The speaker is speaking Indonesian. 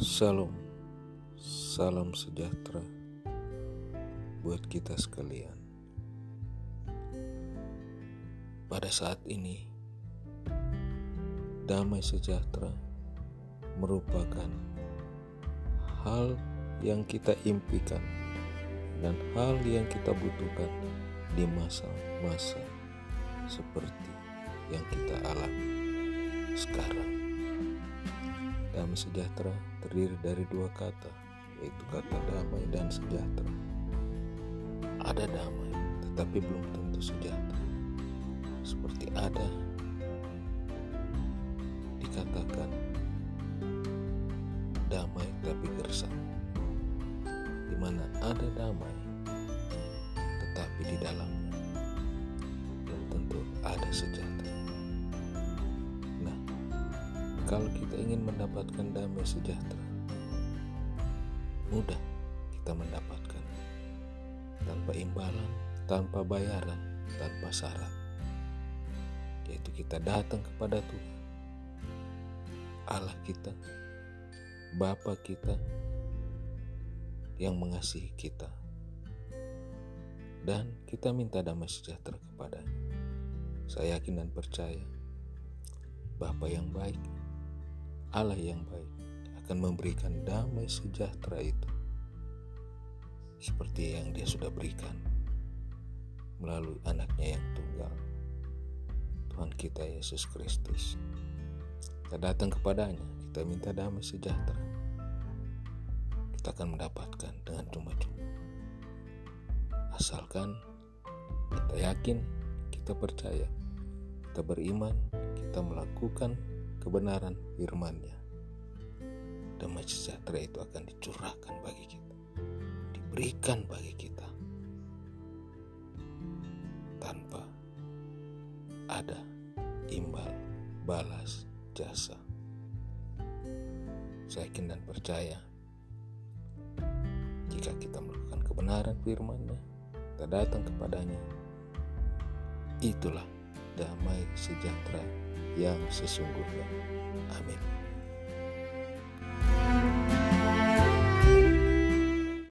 Salam, salam sejahtera buat kita sekalian. Pada saat ini, damai sejahtera merupakan hal yang kita impikan dan hal yang kita butuhkan di masa-masa seperti yang kita alami sekarang. Damai sejahtera terdiri dari dua kata, yaitu kata damai dan sejahtera. Ada damai, tetapi belum tentu sejahtera. Seperti ada dikatakan damai tapi gersang. Di mana ada damai, tetapi di dalamnya belum tentu ada sejahtera. Kalau kita ingin mendapatkan damai sejahtera, mudah kita mendapatkan tanpa imbalan, tanpa bayaran, tanpa syarat. Yaitu kita datang kepada Tuhan, Allah kita, Bapa kita yang mengasihi kita. Dan kita minta damai sejahtera kepadanya. Saya yakin dan percaya Bapa yang baik Allah yang baik akan memberikan damai sejahtera itu seperti yang dia sudah berikan melalui anaknya yang tunggal Tuhan kita Yesus Kristus. Kita datang kepadanya kita minta damai sejahtera. Kita akan mendapatkan dengan cuma-cuma. Asalkan kita yakin kita percaya kita beriman kita melakukan kebenaran firman-Nya. Damai sejahtera itu akan dicurahkan bagi kita, diberikan bagi kita tanpa ada imbal balas jasa. Saya yakin dan percaya jika kita melakukan kebenaran firman-Nya, kita datang kepadanya, itulah damai sejahtera yang sesungguhnya. Amin.